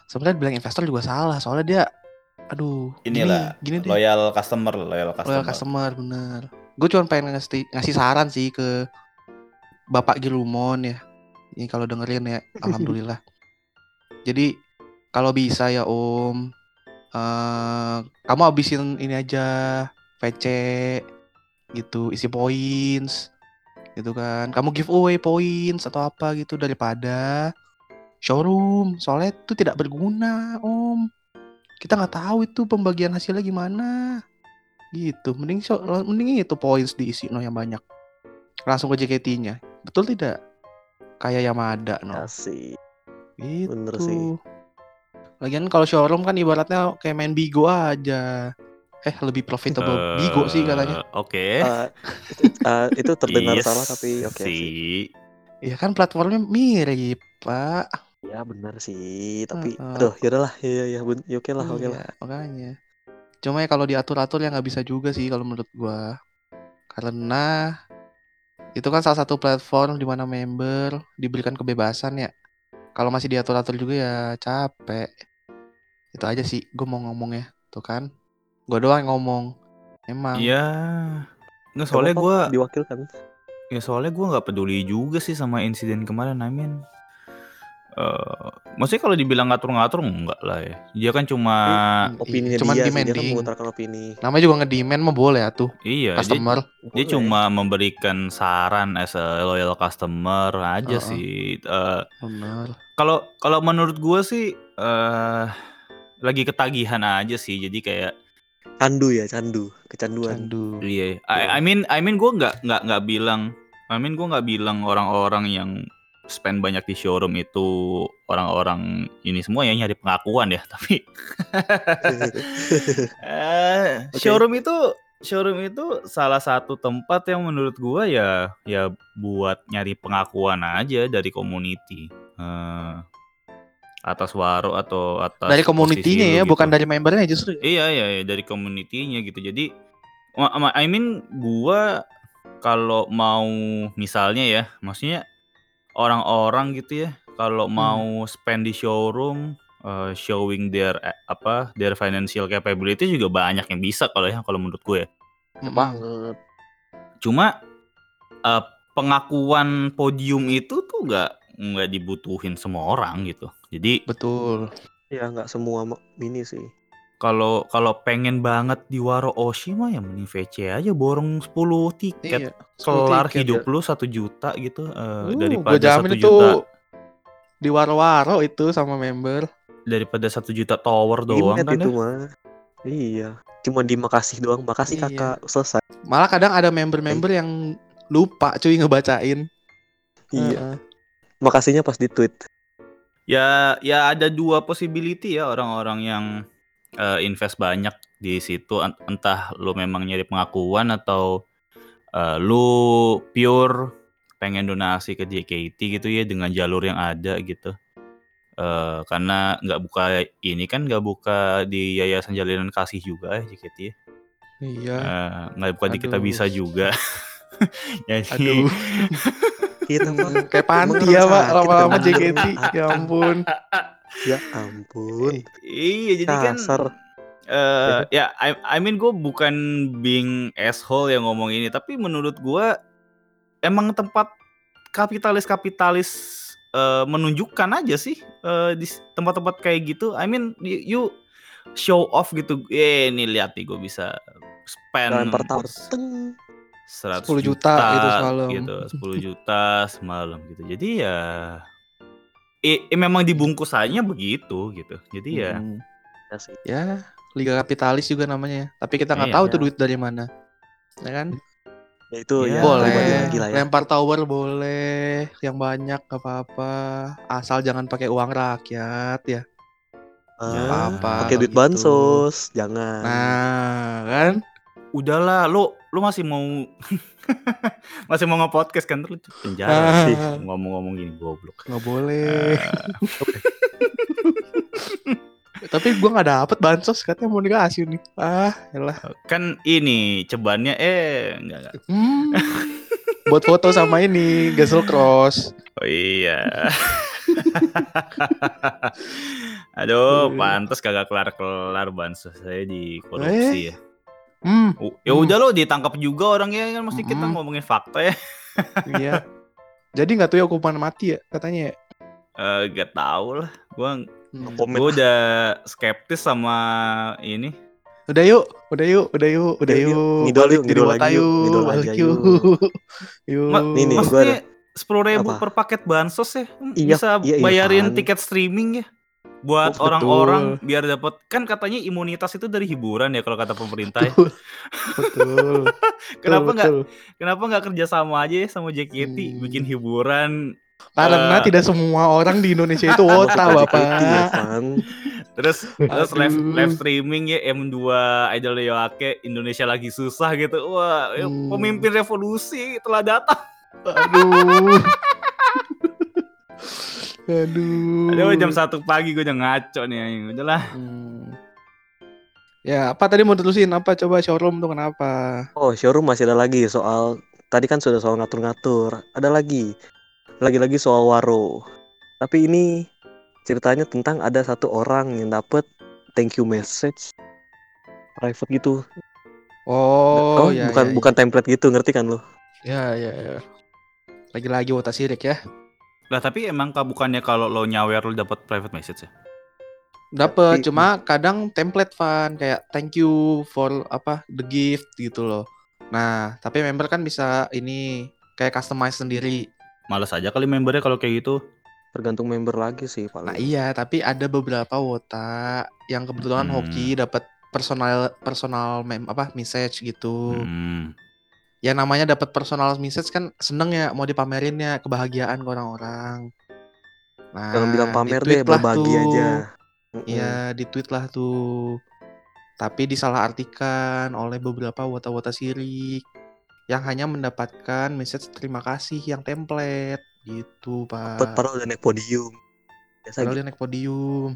Sebenarnya bilang investor juga salah soalnya dia aduh Inilah gini, gini deh. loyal customer, loyal customer. Loyal customer bener. Gue cuma pengen ngasih ngasih saran sih ke Bapak Gilumon ya. Ini kalau dengerin ya, [LAUGHS] alhamdulillah. Jadi kalau bisa ya Om, eh kamu habisin ini aja VC gitu, isi points gitu kan. Kamu giveaway points atau apa gitu daripada showroom. Soalnya itu tidak berguna Om. Kita nggak tahu itu pembagian hasilnya gimana gitu mending so- mending itu points diisi no yang banyak langsung ke JKT-nya betul tidak kayak Yamada no Asik. gitu bener sih. Lagian kalau showroom kan ibaratnya kayak main Bigo aja eh lebih profitable Bigo sih katanya Oke. Eh, itu, eh, itu terdengar Iya salah tapi oke sih. sih. ya kan platformnya mirip pak Ya benar sih, tapi Heeh. aduh, yaudahlah, ya ya ya, bun- ya oke lah, oke lah. Iya, makanya cuma ya kalau diatur-atur ya nggak bisa juga sih kalau menurut gua karena itu kan salah satu platform di mana member diberikan kebebasan ya kalau masih diatur-atur juga ya capek itu aja sih gue mau ngomong ya tuh kan gue doang ngomong emang Iya. Nggak Gak soalnya gua diwakilkan. ya soalnya gua nggak peduli juga sih sama insiden kemarin. I mean, eh maksudnya kalau dibilang ngatur-ngatur enggak lah ya. Dia kan cuma cuman dia, sih, dia kan demanding. mengutarakan opini. namanya juga ngedemand mah boleh ya tuh iya, dia, customer dia Boleh. cuma memberikan saran as a loyal customer aja Heeh. sih. Eh, bener Kalau kalau menurut gua sih eh lagi ketagihan aja sih. Jadi kayak candu ya, candu, kecanduan. candu Iya, I, I mean, I mean gue nggak nggak nggak bilang, I mean gue nggak bilang orang-orang yang spend banyak di showroom itu orang-orang ini semua ya nyari pengakuan ya, [LAUGHS] tapi [LAUGHS] eh, Oke. showroom itu showroom itu salah satu tempat yang menurut gua ya ya buat nyari pengakuan aja dari community. Eh, atas waro atau atas dari komunitinya ya gitu. bukan dari membernya justru ya. Iya iya iya, dari community-nya gitu. Jadi I mean gua kalau mau misalnya ya, maksudnya orang-orang gitu ya, kalau Hmm. mau spend di showroom eh, showing their eh, apa their financial capability juga banyak yang bisa kalau ya kalau menurut gue. ya. Banget. Cuma eh, pengakuan podium itu tuh nggak nggak dibutuhin semua orang gitu. Jadi betul Ya nggak semua ma- ini sih. kalau kalau pengen banget di Waro Oshi mah ya mending VC aja borong 10 tiket. iya sepuluh kelar tiket. hidup lu satu juta gitu eh, Uh, daripada gua jamin satu itu juta di waro-waro itu sama member daripada satu juta tower doang Imet kan itu ya. mah. Iya. Cuma di makasih doang, makasih Iya. kakak, selesai. malah kadang ada member-member yang lupa cuy ngebacain Iya. Heeh. Makasihnya pas di tweet. Ya ya ada dua possibility ya orang-orang yang eh, invest banyak di situ Ent- entah lu memang nyari pengakuan atau eh, lu pure pengen donasi ke JKT gitu ya dengan jalur yang ada gitu Eh, karena nggak buka ini kan nggak buka di Yayasan Jalinan Kasih juga ya JKT ya. iya nggak buka di kita Aduh. bisa juga [LAUGHS] jadi [LAUGHS] Kita mah kayak panti ya pak lama-lama kan? JKT ya [LAUGHS] ampun ya ampun. iya jadi kan Kasar. eh ya I, I mean gue bukan being asshole yang ngomong ini tapi menurut gue emang tempat kapitalis-kapitalis eh, menunjukkan aja sih eh, di tempat-tempat kayak gitu I mean you, you show off gitu eh ini lihat nih gue bisa spend Dalam pertawar. Teng. 100 10 juta gitu semalam. gitu, [LAUGHS] 10 juta semalam gitu. Jadi ya eh, eh, memang dibungkusannya begitu gitu. Jadi ya Mm-mm. Ya sih. Ya, liga kapitalis juga namanya. ya. Tapi kita nggak Iya. tahu tuh Iya. duit dari mana. Ya kan? Ya itu Ya, ya boleh. lagi lah ya. Lempar tower boleh, yang banyak gak apa-apa. Asal jangan pakai uang rakyat ya. Ah, apa-apa Pakai duit gitu. bansos, jangan. Nah, kan? Udahlah lu lu masih mau [LAUGHS] masih mau nge-podcast kan terus penjara Ah. sih ngomong-ngomong gini goblok. Nggak boleh. [LAUGHS] Tapi gua nggak dapet bansos katanya mau dikasih nih. Ah, elah. Kan ini cebannya eh enggak enggak. Hmm. Buat foto sama ini, Gasel Cross. Oh iya. [LAUGHS] Aduh, Iya. pantas kagak kelar-kelar bansos saya di korupsi ya. Hmm, Ya Hmm. udah lo ditangkap juga orangnya kan mesti kita Mm-mm. ngomongin fakta ya. [LAUGHS] iya. Jadi nggak tahu ya hukuman mati ya katanya ya. Eh gak tau lah. Gua Hmm. Gua udah skeptis sama ini. Udah yuk, udah yuk, udah yuk, udah Yuk, yuk. yuk. Ngidol yuk, ngidol lagi yuk, yuk, ngidol aja yuk. yuk. [LAUGHS] Yuk. Ma- Nih, nih, gua Maksudnya sepuluh ribu Apa? per paket bansos ya Iya, bisa iya, iya, bayarin Pan. tiket streaming ya buat Oh, orang-orang betul. biar dapat kan katanya imunitas itu dari hiburan ya kalau kata pemerintah ya. Betul. Betul. [LAUGHS] kenapa nggak betul. kenapa nggak kerja sama aja ya sama JKT Hmm. bikin hiburan Karena Eh. tidak semua orang di Indonesia itu [LAUGHS] wota, Bapak. Ya, terus [LAUGHS] terus live live streaming ya M2 Idol Yoake Indonesia lagi susah gitu wah ya, Hmm. pemimpin revolusi telah datang Aduh. Aduh. Aduh jam satu pagi gue udah ngaco nih udahlah Hmm. Ya, apa tadi mau terusin? Apa coba showroom tuh kenapa? Oh, showroom masih ada lagi soal tadi kan sudah soal ngatur-ngatur. Ada lagi. Lagi-lagi soal waro. Tapi ini ceritanya tentang ada satu orang yang dapet thank you message private gitu. Oh, ya, bukan ya, bukan template gitu, ngerti kan lo? Ya, ya, ya. Lagi-lagi wota sirik ya. Lah tapi emang kah bukannya kalau lo nyawer lo dapat private message ya Dapat, Tapi- cuma kadang template fan kayak thank you for apa the gift gitu loh. Nah, tapi member kan bisa ini kayak customize sendiri. males aja kali membernya kalau kayak gitu Tergantung member lagi sih Nah, paling. iya, tapi ada beberapa wota yang kebetulan Hmm. hoki dapat personal personal mem apa message gitu. Hmm. Ya namanya dapat personal message kan seneng ya mau dipamerinnya kebahagiaan ke orang-orang. Nah, Jangan bilang pamer deh, lah berbagi tuh. aja. Iya, di tweet lah tuh. Tapi disalahartikan oleh beberapa wota-wota sirik yang hanya mendapatkan message terima kasih yang template gitu, Pak. Padahal udah naik podium. Biasa Padahal gitu. naik podium.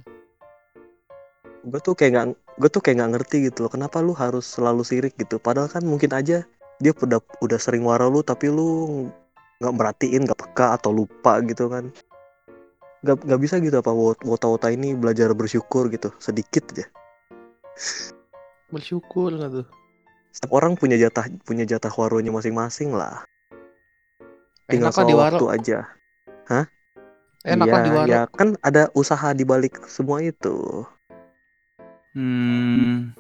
Gue tuh kayak nggak gue tuh kayak nggak ngerti gitu loh. Kenapa lu harus selalu sirik gitu? Padahal kan mungkin aja dia udah udah sering waro lu tapi lu nggak merhatiin, nggak peka atau lupa gitu kan. Nggak nggak bisa gitu apa wot- wota-wota ini belajar bersyukur gitu sedikit aja. Bersyukur nggak tuh? Setiap orang punya jatah punya jatah waronya masing-masing lah. Tinggal Enak soal waro. waktu aja. Enak iya, lah di waro. ya kan ada usaha di balik semua itu. Hmm.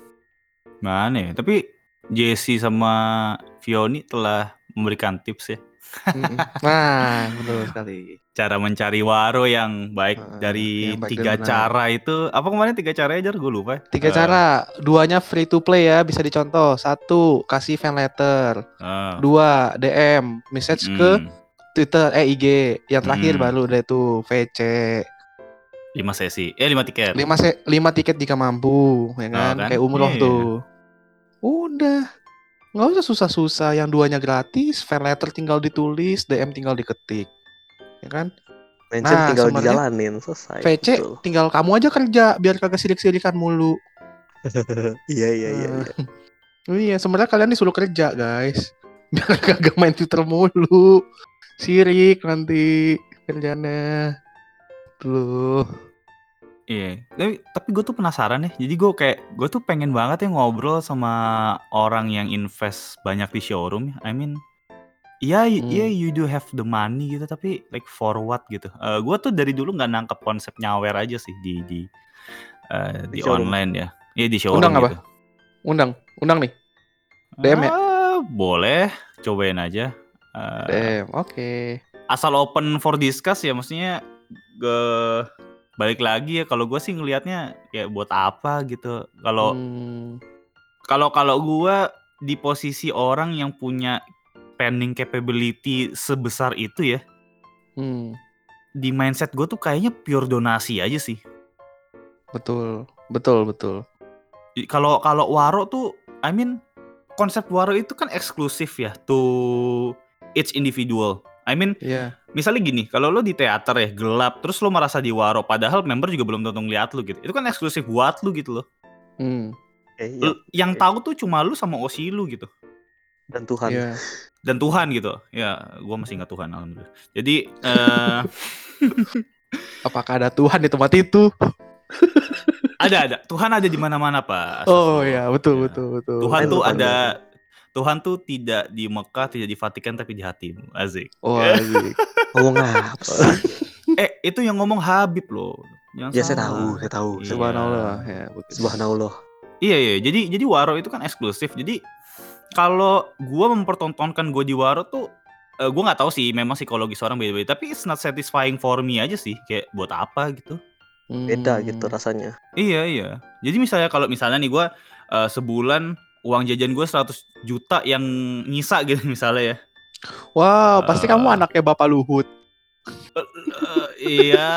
Mana ya? Tapi Jesse sama Fioni telah memberikan tips ya. Nah, betul sekali. Cara mencari waro yang baik Ah, dari yang baik tiga benar. cara itu. Apa kemarin tiga cara aja? Gue lupa. Tiga Eh, cara, duanya free to play ya, bisa dicontoh. Satu, kasih fan letter. eh, Dua, DM, message ke hmm, Twitter, eh IG. Yang terakhir Hmm. baru udah itu VC. lima sesi. Eh lima tiket. lima se lima tiket jika mampu ya kan, kan? kayak umroh Iya. tuh udah nggak usah susah-susah yang duanya gratis fan letter tinggal ditulis DM tinggal diketik ya kan Mention Nah, tinggal dijalanin selesai. VC Betul. tinggal kamu aja kerja biar kagak sirik-sirikan mulu [LAUGHS] iya iya iya. Nah, iya. oh [LAUGHS] iya sebenarnya kalian disuruh kerja guys [LAUGHS] biar kagak main Twitter mulu sirik nanti kerjanya tuh Iya, tapi, tapi gue tuh penasaran ya. Jadi gue kayak gue tuh pengen banget ya ngobrol sama orang yang invest banyak di showroom. ya. I mean, iya Hmm. iya you do have the money gitu, tapi like for what gitu. Eh gue tuh dari dulu nggak nangkep konsep nyawer aja sih di di eh, di, Di showroom. online ya. Iya di showroom Undang apa? gitu. undang undang nih DM ya? Eh, boleh. cobain aja. Eh, Damn, oke. asal open for discuss ya maksudnya ke balik lagi ya kalau gue sih ngelihatnya kayak buat apa gitu. Kalau Hmm, kalau kalau gua di posisi orang yang punya spending capability sebesar itu ya, hmm, di mindset gue tuh kayaknya pure donasi aja sih. betul, betul, betul. Kalau kalau waro tuh, I mean konsep waro itu kan eksklusif ya to each individual. I mean Iya, misalnya gini, kalau lo di teater ya gelap, terus lo merasa di waro, padahal member juga belum tentu ngeliat lo gitu. Itu kan eksklusif buat lo gitu loh. hmm, Eh, iya. Yang tahu tuh cuma lu sama osi lu gitu. Dan Tuhan. iya. dan Tuhan gitu ya gua masih ingat Tuhan alhamdulillah jadi eh [LAUGHS] Apakah ada Tuhan di tempat itu? ada ada Tuhan ada di mana-mana pak Oh Astagfirullah. ya, betul, Ya. betul, betul. Tuhan Eh, tuh Tuhan, ada Tuhan tuh tidak di Mekah tidak di Vatikan tapi di hatimu Azik Oh, asik. Ngomong apa sih? [LAUGHS] eh itu yang ngomong Habib loh Jangan Ya saya tahu, saya tahu. Iya. Subhanallah. Ya, betul. Subhanallah. iya iya jadi jadi Waro itu kan eksklusif jadi kalau gua mempertontonkan gue di Waro tuh eh, gua nggak tahu sih memang psikologis orang beda-beda tapi it's not satisfying for me aja sih kayak buat apa gitu Beda Hmm. gitu rasanya. Iya iya. Jadi misalnya kalau misalnya nih gua eh, sebulan uang jajan gue 100 juta yang nyisa gitu [LAUGHS] misalnya ya. Wow, pasti Eh. kamu anaknya Bapak Luhut. Eh, iya.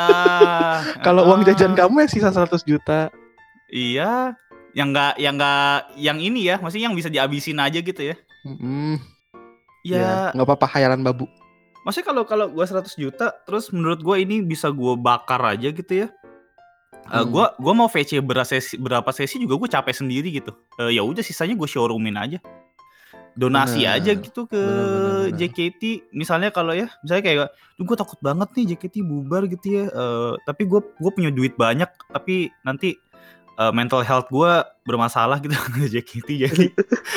[LAUGHS] Kalau uang jajan kamu ya sisa 100 juta. Iya. Yang enggak yang enggak yang ini ya, maksudnya yang bisa dihabisin aja gitu ya. Hmm, Ya, ya, nggak apa-apa hayalan babu. maksudnya kalau kalau gua 100 juta terus menurut gua ini bisa gua bakar aja gitu ya. Eh, Hmm. gua gua mau VC berapa sesi, berapa sesi juga gue capek sendiri gitu. Eh, ya udah sisanya gue showroomin aja. Donasi Bener. aja gitu ke Bener, bener, bener. JKT. Misalnya kalau ya, misalnya kayak gue takut banget nih JKT bubar gitu ya. Eh, tapi gue gue punya duit banyak tapi nanti eh, mental health gue bermasalah gitu [LAUGHS] ke JKT jadi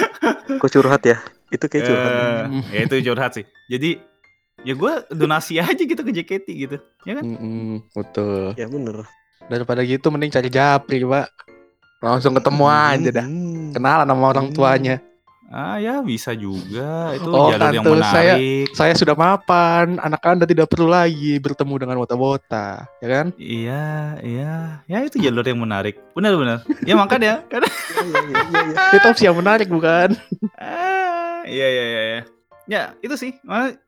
[LAUGHS] Kok curhat ya? Itu kayak curhat. eh, ya itu curhat sih. Jadi ya gue donasi aja gitu ke JKT gitu. Ya kan? Mm-mm, betul. Ya bener. Daripada gitu mending cari Japri, Pak. Langsung ketemu aja dah. Hmm. Kenalan sama orang Hmm. tuanya. Ah ya bisa juga. Itu Oh, jalur yang tante, saya- menarik. Saya sudah mapan, anak Anda tidak perlu lagi bertemu dengan wota-wota, ya kan? Iya, iya. Ya itu jalur yang menarik. Benar benar. Ya makanya kan. [LAUGHS] Iya, iya, iya. Itu opsi yang menarik bukan? Ah, iya iya iya iya. Ya, itu sih.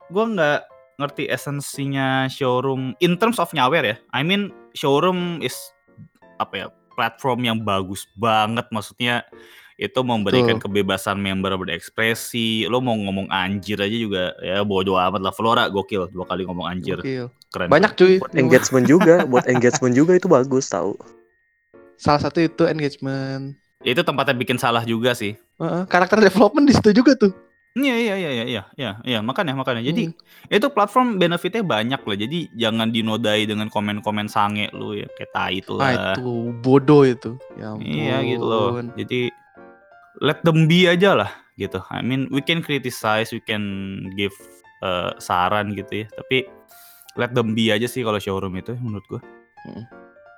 Gua nggak ngerti esensinya showroom in terms of nyawer ya. I mean showroom is apa ya? platform yang bagus banget maksudnya itu memberikan kebebasan member berekspresi. Lo mau ngomong anjir aja juga ya bodo amat lah. Flora gokil dua kali ngomong anjir. Gokil. Keren. Banyak cuy. Buat engagement juga, buat engagement juga itu bagus tahu. Salah satu itu engagement. Itu tempatnya bikin salah juga sih. Heeh, karakter development di situ juga tuh. Iya iya iya iya iya iya iya makanya makanya. Jadi Hmm. itu platform benefitnya banyak lah jadi jangan dinodai dengan komen-komen sange lu ya kayak tai itu Ah lah. itu bodoh itu. Ya iya gitu loh. jadi let them be aja lah gitu. I mean we can criticize we can give eh, saran gitu ya. Tapi let them be aja sih kalau showroom itu menurut gua.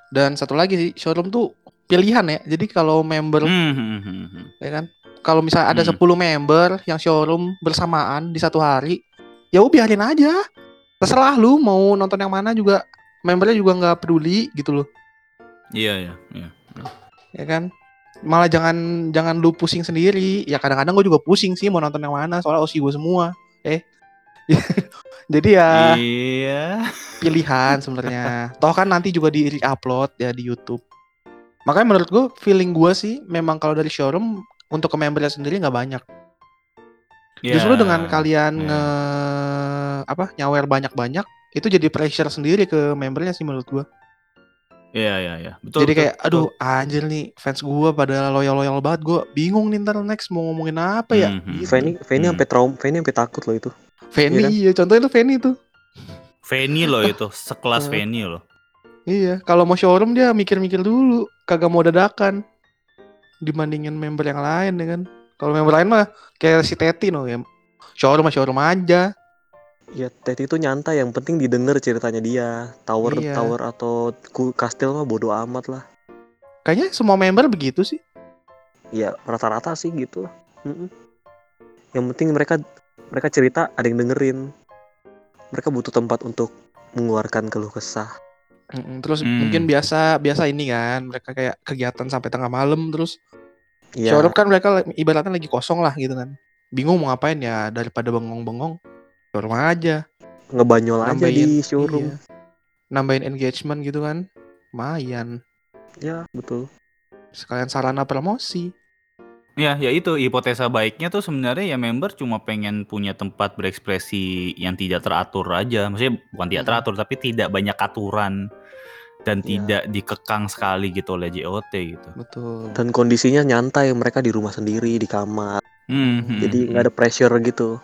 Dan satu lagi sih, showroom tuh pilihan ya. Jadi kalau member Hmm, hmm, hmm, hmm. ya kan, kalau misalnya ada Hmm. 10 member yang showroom bersamaan di satu hari, ya udah biarin aja. Terserah lu mau nonton yang mana juga membernya juga nggak peduli gitu loh, iya iya iya ya kan? Malah jangan jangan lu pusing sendiri. Ya kadang-kadang gue juga pusing sih mau nonton yang mana soalnya osi gue semua. Eh. [LAUGHS] Jadi ya iya pilihan sebenarnya. Toh kan nanti juga di upload ya di YouTube. Makanya menurut gue feeling gue sih memang kalau dari showroom untuk ke membernya sendiri nggak banyak. Justru Iya, dengan kalian iya. nge apa nyawer banyak-banyak itu jadi pressure sendiri ke membernya sih menurut gue. iya iya iya betul jadi betul, kayak betul. aduh anjir nih fans gue pada loyal-loyal banget gue bingung nih ntar next mau ngomongin apa ya. Hmm, hmm, Fanny, Fanny Hmm. sampai traum, Fanny sampai takut loh itu. Fanny Iya kan? iya contohnya tuh Fanny tuh. Fanny loh itu [LAUGHS] sekelas. Fanny loh Iya, kalau mau showroom dia mikir-mikir dulu, kagak mau dadakan. Dibandingin member yang lain ya kan. Kalau member lain mah kayak si Teti no ya. Showroom mah showroom aja. Ya Teti itu nyantai, yang penting didengar ceritanya dia. Tower, Iya. tower atau kastil mah bodo amat lah. Kayaknya semua member begitu sih. Ya rata-rata sih gitu. Mm-mm. Yang penting mereka mereka cerita ada yang dengerin mereka butuh tempat untuk mengeluarkan keluh kesah Mm-mm, terus Hmm. mungkin biasa biasa ini kan mereka kayak kegiatan sampai tengah malam terus ya showroom kan mereka ibaratnya lagi kosong lah gitu kan. Bingung mau ngapain ya daripada bengong-bengong showroom aja. Ngebanyol aja di showroom iya. nambahin engagement gitu kan. Lumayan. Ya betul. Sekalian sarana promosi Ya, ya itu hipotesa baiknya tuh sebenarnya ya member cuma pengen punya tempat berekspresi yang tidak teratur aja. Maksudnya bukan tidak Mm-mm. teratur tapi tidak banyak aturan dan Ya. tidak dikekang sekali gitu oleh JOT gitu. betul dan kondisinya nyantai mereka di rumah sendiri di kamar Hmm, hmm, jadi hmm. nggak ada pressure gitu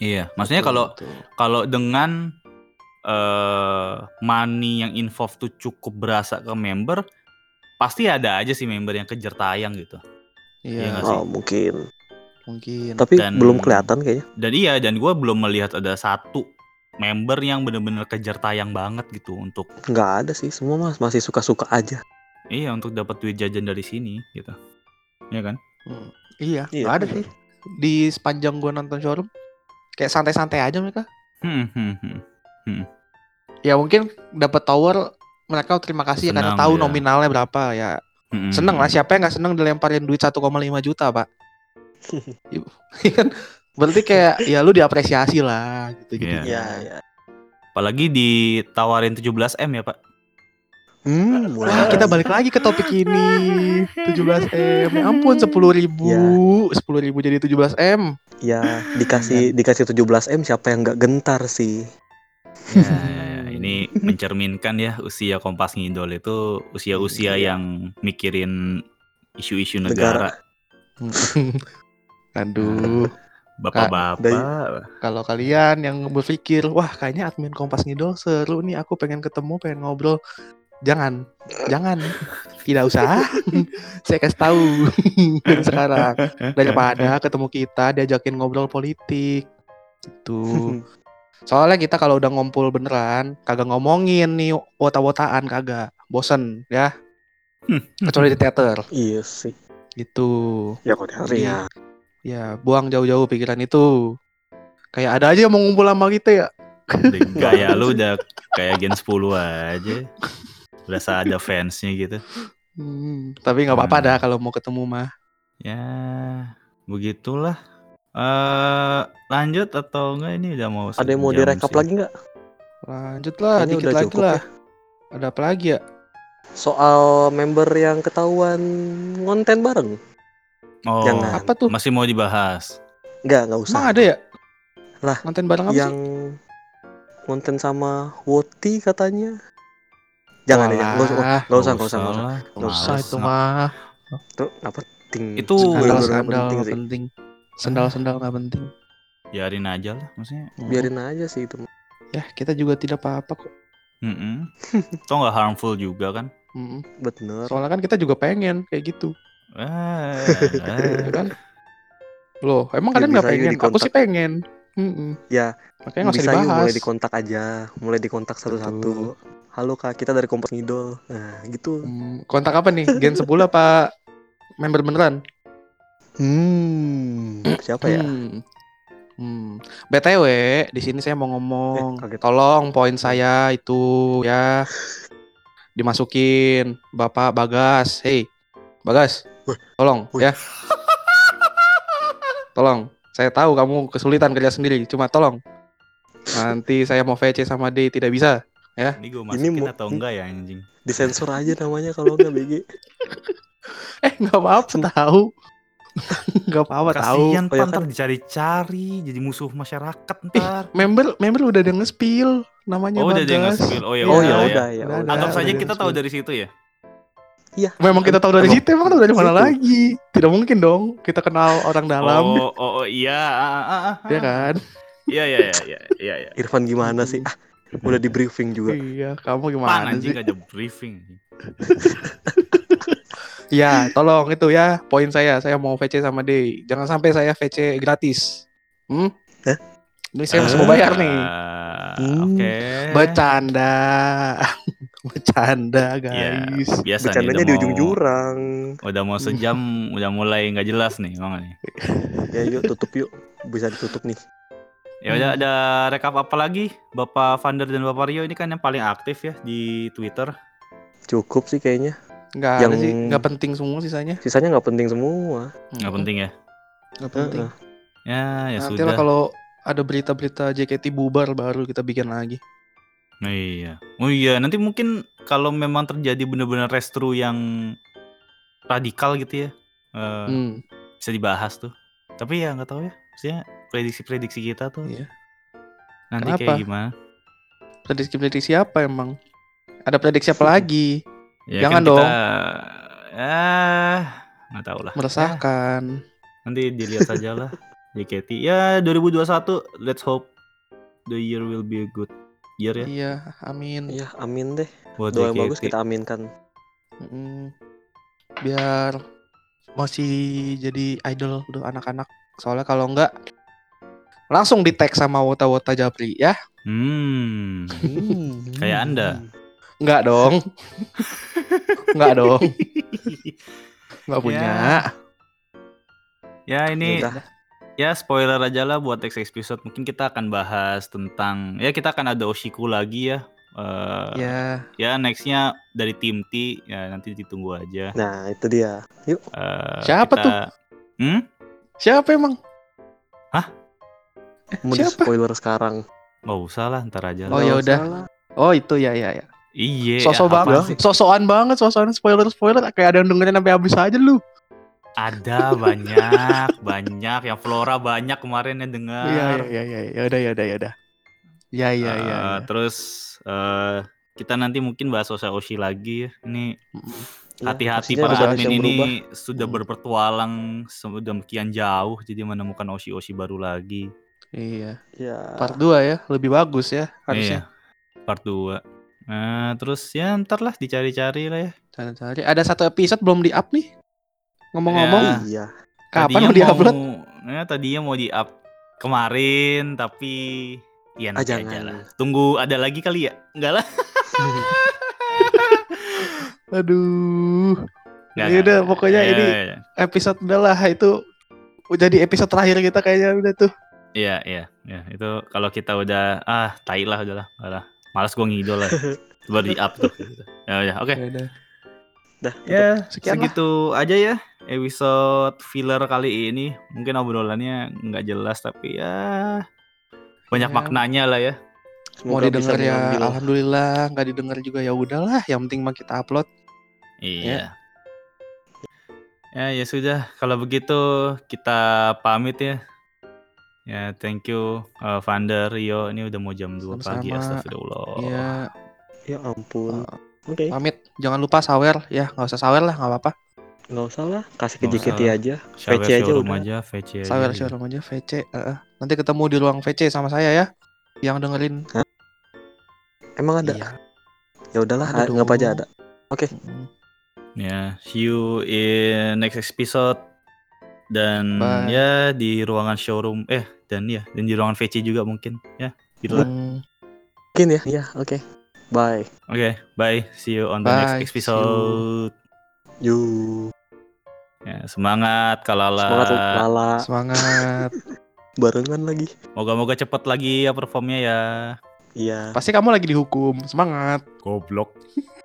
Iya, maksudnya Betul, kalau betul. kalau dengan eh money yang involved tuh cukup berasa ke member, pasti ada aja sih member yang kejar tayang gitu. Iya nggak sih? oh mungkin mungkin tapi Dan- belum kelihatan kayaknya Dan iya, dan gue belum melihat ada satu member yang bener-bener kejar tayang banget gitu untuk nggak ada sih semua mas masih suka-suka aja iya untuk dapat duit jajan dari sini gitu. Iya kan? Hmm, iya Iya, nggak ada sih di sepanjang gua nonton showroom kayak santai-santai aja mereka Hmm, hmm, hmm. ya mungkin dapat tower mereka terima kasih ya karena Senang tahu dia. nominalnya berapa ya Hmm, seneng lah siapa yang nggak seneng dilemparin duit 1,5 juta pak? [LAUGHS] Iya kan? Berarti kayak ya lu diapresiasi lah gitu gitu Iya. ya ya Apalagi ditawarin 17 m ya pak. hmm mulai Wah kita balik lagi ke topik ini. 17 m. Ya ampun 10 ribu. 10 ribu jadi 17 m. Ya dikasih dikasih 17 m siapa yang nggak gentar sih? Ya, ya, ya. Ini [LAUGHS] mencerminkan ya usia Kompas Ngidol itu usia-usia Iya. yang mikirin isu-isu Negara. negara. [LAUGHS] aduh Bapak-bapak. kalau kalian yang berpikir wah kayaknya admin Kompas Ngidol seru nih aku pengen ketemu pengen ngobrol jangan jangan tidak usah [LAUGHS] saya kasih tahu sekarang daripada ketemu kita diajakin ngobrol politik itu soalnya kita kalau udah ngumpul beneran kagak ngomongin nih wota-wotaan kagak. Bosen ya. Kecuali di teater. Iya sih. Gitu. Ya kok hari ya ya buang jauh-jauh pikiran itu. Kayak ada aja yang mau ngumpul sama kita ya. Gaya [LAUGHS] lu udah kayak Gen 10 aja. Berasa ada fansnya gitu. Hmm, tapi nggak apa-apa Hmm. dah kalau mau ketemu mah. Ya, begitulah. Eh lanjut atau enggak? Ini udah mau ada yang mau direkap sih. lagi nggak lanjut lah Kayaknya dikit udah lagi cukup lah. ya. ada apa lagi ya? Soal member yang ketahuan ngonten bareng? Oh, Jangan. apa tuh? masih mau dibahas. nggak nggak usah. Emang ada ya? Lah, konten bareng apa yang sih ngonten sama Woti katanya. Jangan ya nggak usah Walah, nggak usah nggak usah nggak usah. lah. nggak usah Males. itu mah. Itu nggak penting Itu bener-bener sendal nggak sandal penting nggak sih. penting sendal sendal nggak penting. Biarin aja lah maksudnya. biarin aja sih itu. Ya kita juga tidak apa-apa kok. Mm Toh nggak harmful juga kan? Mm-mm. bener. Soalnya kan kita juga pengen kayak gitu. Eh, kan? Loh emang Ya, kalian nggak pengen? Aku sih pengen. Mm-mm. ya makanya nggak usah dibahas. mulai dikontak aja mulai dikontak satu-satu. Halo kak kita dari kompas ngidol nah gitu. Hmm, kontak apa nih? Gen 10 apa member beneran hmm [CLEARS THROAT] siapa ya Hmm. Hmm. BTW, di sini saya mau ngomong. Eh, kaget. Tolong poin saya itu ya dimasukin Bapak Bagas. Hei, Bagas. Tolong Wih. ya. Tolong. Saya tahu kamu kesulitan kerja sendiri, cuma tolong. Nanti saya mau VC sama D tidak bisa. ini gue Ini masukin mau- atau enggak ya anjing? disensor aja namanya kalau nggak BG [LAUGHS] Eh, nggak apa-apa tahu. [LAUGHS] Nggak apa-apa tahu. Kasian Oh, ya pan ntar dicari-cari jadi musuh masyarakat ntar. Member member udah ada nge-spill namanya Oh udah Bagas. nge-spill. Oh ya oh ya ya. udah ya Udah, udah. Anggap saja kita tahu dari situ ya. Iya. Memang kita tahu dari Emang- situ, emang tahu dari mana Situ. lagi? Tidak mungkin dong kita kenal orang dalam, Oh, oh, oh iya. ah, ah, ah, ya ah. kan? Iya iya iya iya iya. iya. Irfan gimana sih ah udah di briefing juga Iya, kamu Pan gimana anjing sih? gak ada briefing. [LAUGHS] Ya, tolong itu ya poin saya. Saya mau VC sama D. Jangan sampai saya VC gratis. Hmm? Hah? Ini saya masih mau bayar nih. Ah, Hmm. Oke. Bercanda. [LAUGHS] Bercanda, Ya, guys. biasa nih, bercandanya udah di mau- ujung jurang Udah mau sejam, [LAUGHS] udah mulai nggak jelas nih, emang nih. [LAUGHS] ya yuk tutup yuk bisa ditutup nih Ya udah Hmm. ada rekap apa lagi? Bapak Vander dan Bapak Rio ini kan yang paling aktif ya di Twitter. Cukup sih kayaknya. Nggak ada Yang- sih, nggak penting semua sisanya. Sisanya nggak penting semua. Nggak penting ya. Nggak penting. Heeh. Ya, ya Nanti sudah. lah kalau ada berita-berita JKT bubar baru kita bikin lagi. Oh iya. Oh iya, nanti mungkin kalau memang terjadi benar-benar restru yang radikal gitu ya. eh, Hmm, bisa dibahas tuh. Tapi ya nggak tahu ya. Maksudnya prediksi-prediksi kita tuh iya. nanti Kenapa? kayak gimana. Prediksi-prediksi apa emang? Ada prediksi apa [LAUGHS] lagi? Ya Jangan kan kita, dong. Ah, nggak tahu lah. Ya, Meresahkan. nanti dilihat saja lah [LAUGHS] JKT. Ya 2021 let's hope the year will be a good year ya Iya, amin. Iya, amin deh. buat Doa yang bagus kita aminkan. Mm, Biar masih jadi idol tuh anak-anak. Soalnya kalau enggak langsung di tag sama Wota-Wota Japri ya. Hmm. Hmm. Kayak Anda. Enggak dong. [LAUGHS] Enggak dong. Enggak punya. Ya ini Yaudah. ya spoiler aja lah buat next episode. Mungkin kita akan bahas tentang ya kita akan ada Oshiku lagi ya. Eh, Ya, ya nextnya dari tim T ya nanti ditunggu aja. Nah, itu dia. Yuk. Eh, Siapa kita- tuh? Hmm? siapa emang? Mau di Siapa? spoiler sekarang. Nggak usah lah, ntar aja. Oh, ya udah. Oh, itu ya ya ya. Iya. Sosok banget, sosokan banget, sosokan spoiler-spoiler kayak ada yang dengerin sampai habis aja lu. Ada banyak, [LAUGHS] banyak yang Flora banyak kemarin yang dengar. Iya iya iya iya. Ya udah ya udah ya udah. Ya iya iya. Eh, iya. Terus eh kita nanti mungkin bahas Oshi lagi ya. Ini. Ya, hati-hati pastinya para admin ini berubah. sudah Hmm. berpetualang sedemikian jauh jadi menemukan Oshi Oshi baru lagi. Iya. Ya. Part 2 ya, lebih bagus ya harusnya. Iya. Part 2. Nah, terus ya ntar lah dicari-cari lah ya. Cari-cari. Ada satu episode belum di up nih. Ngomong-ngomong, Ya. Iya. kapan mau di upload? Ya, tadinya mau di up kemarin tapi ya Ah, nanti aja jangan. lah. Tunggu ada lagi kali ya? Enggak lah. [LAUGHS] Aduh. Ya udah, pokoknya Ya, ini ya, ya. episode udah lah itu udah di episode terakhir kita kayaknya udah tuh. Iya, iya, ya. Itu kalau kita udah ah, tai lah udahlah, udahlah. Malas gua ngidol lah. [LAUGHS] Baru di up tuh. gitu. Ya udah, oke. Ya udah. Dah. Ya, Sekian lah. segitu aja ya episode filler kali ini. Mungkin obrolannya nggak jelas tapi ya banyak Ya. maknanya lah ya. Mau Semoga bisa didengar ya mengambil- alhamdulillah, nggak didengar juga ya udahlah, yang penting mah kita upload. Iya. Ya, ya sudah. Kalau begitu kita pamit ya. Ya, thank you uh, Vander, Rio. Ini udah mau jam 2 pagi Sama-sama. astagfirullah. Iya, Ya ampun. uh, Oke. pamit. Jangan lupa sawer ya, nggak usah sawer lah, nggak apa-apa. Nggak usah lah. Kasih ke JKT aja. VC aja udah. aja, VC aja. Sawer showroom aja VC. uh, nanti ketemu di ruang VC sama saya ya. Yang dengerin. Emang ada? Iya. Ya udahlah. Ah, Nggak aja dong. ada. Mm. Ya, see you in next episode. Dan Bye. ya di ruangan showroom eh dan ya dan di ruangan VC juga mungkin ya. Gitu lah. Mm. Mungkin ya. Iya. Oke. Bye. Oke, bye. See you on the Bye, next see you. episode. Yuk. Ya, semangat Kalala. Semangat Lala. Semangat. [LAUGHS] Barengan lagi. Moga-moga cepet lagi ya performnya ya. Iya. Pasti kamu lagi dihukum. Semangat. Goblok. [LAUGHS]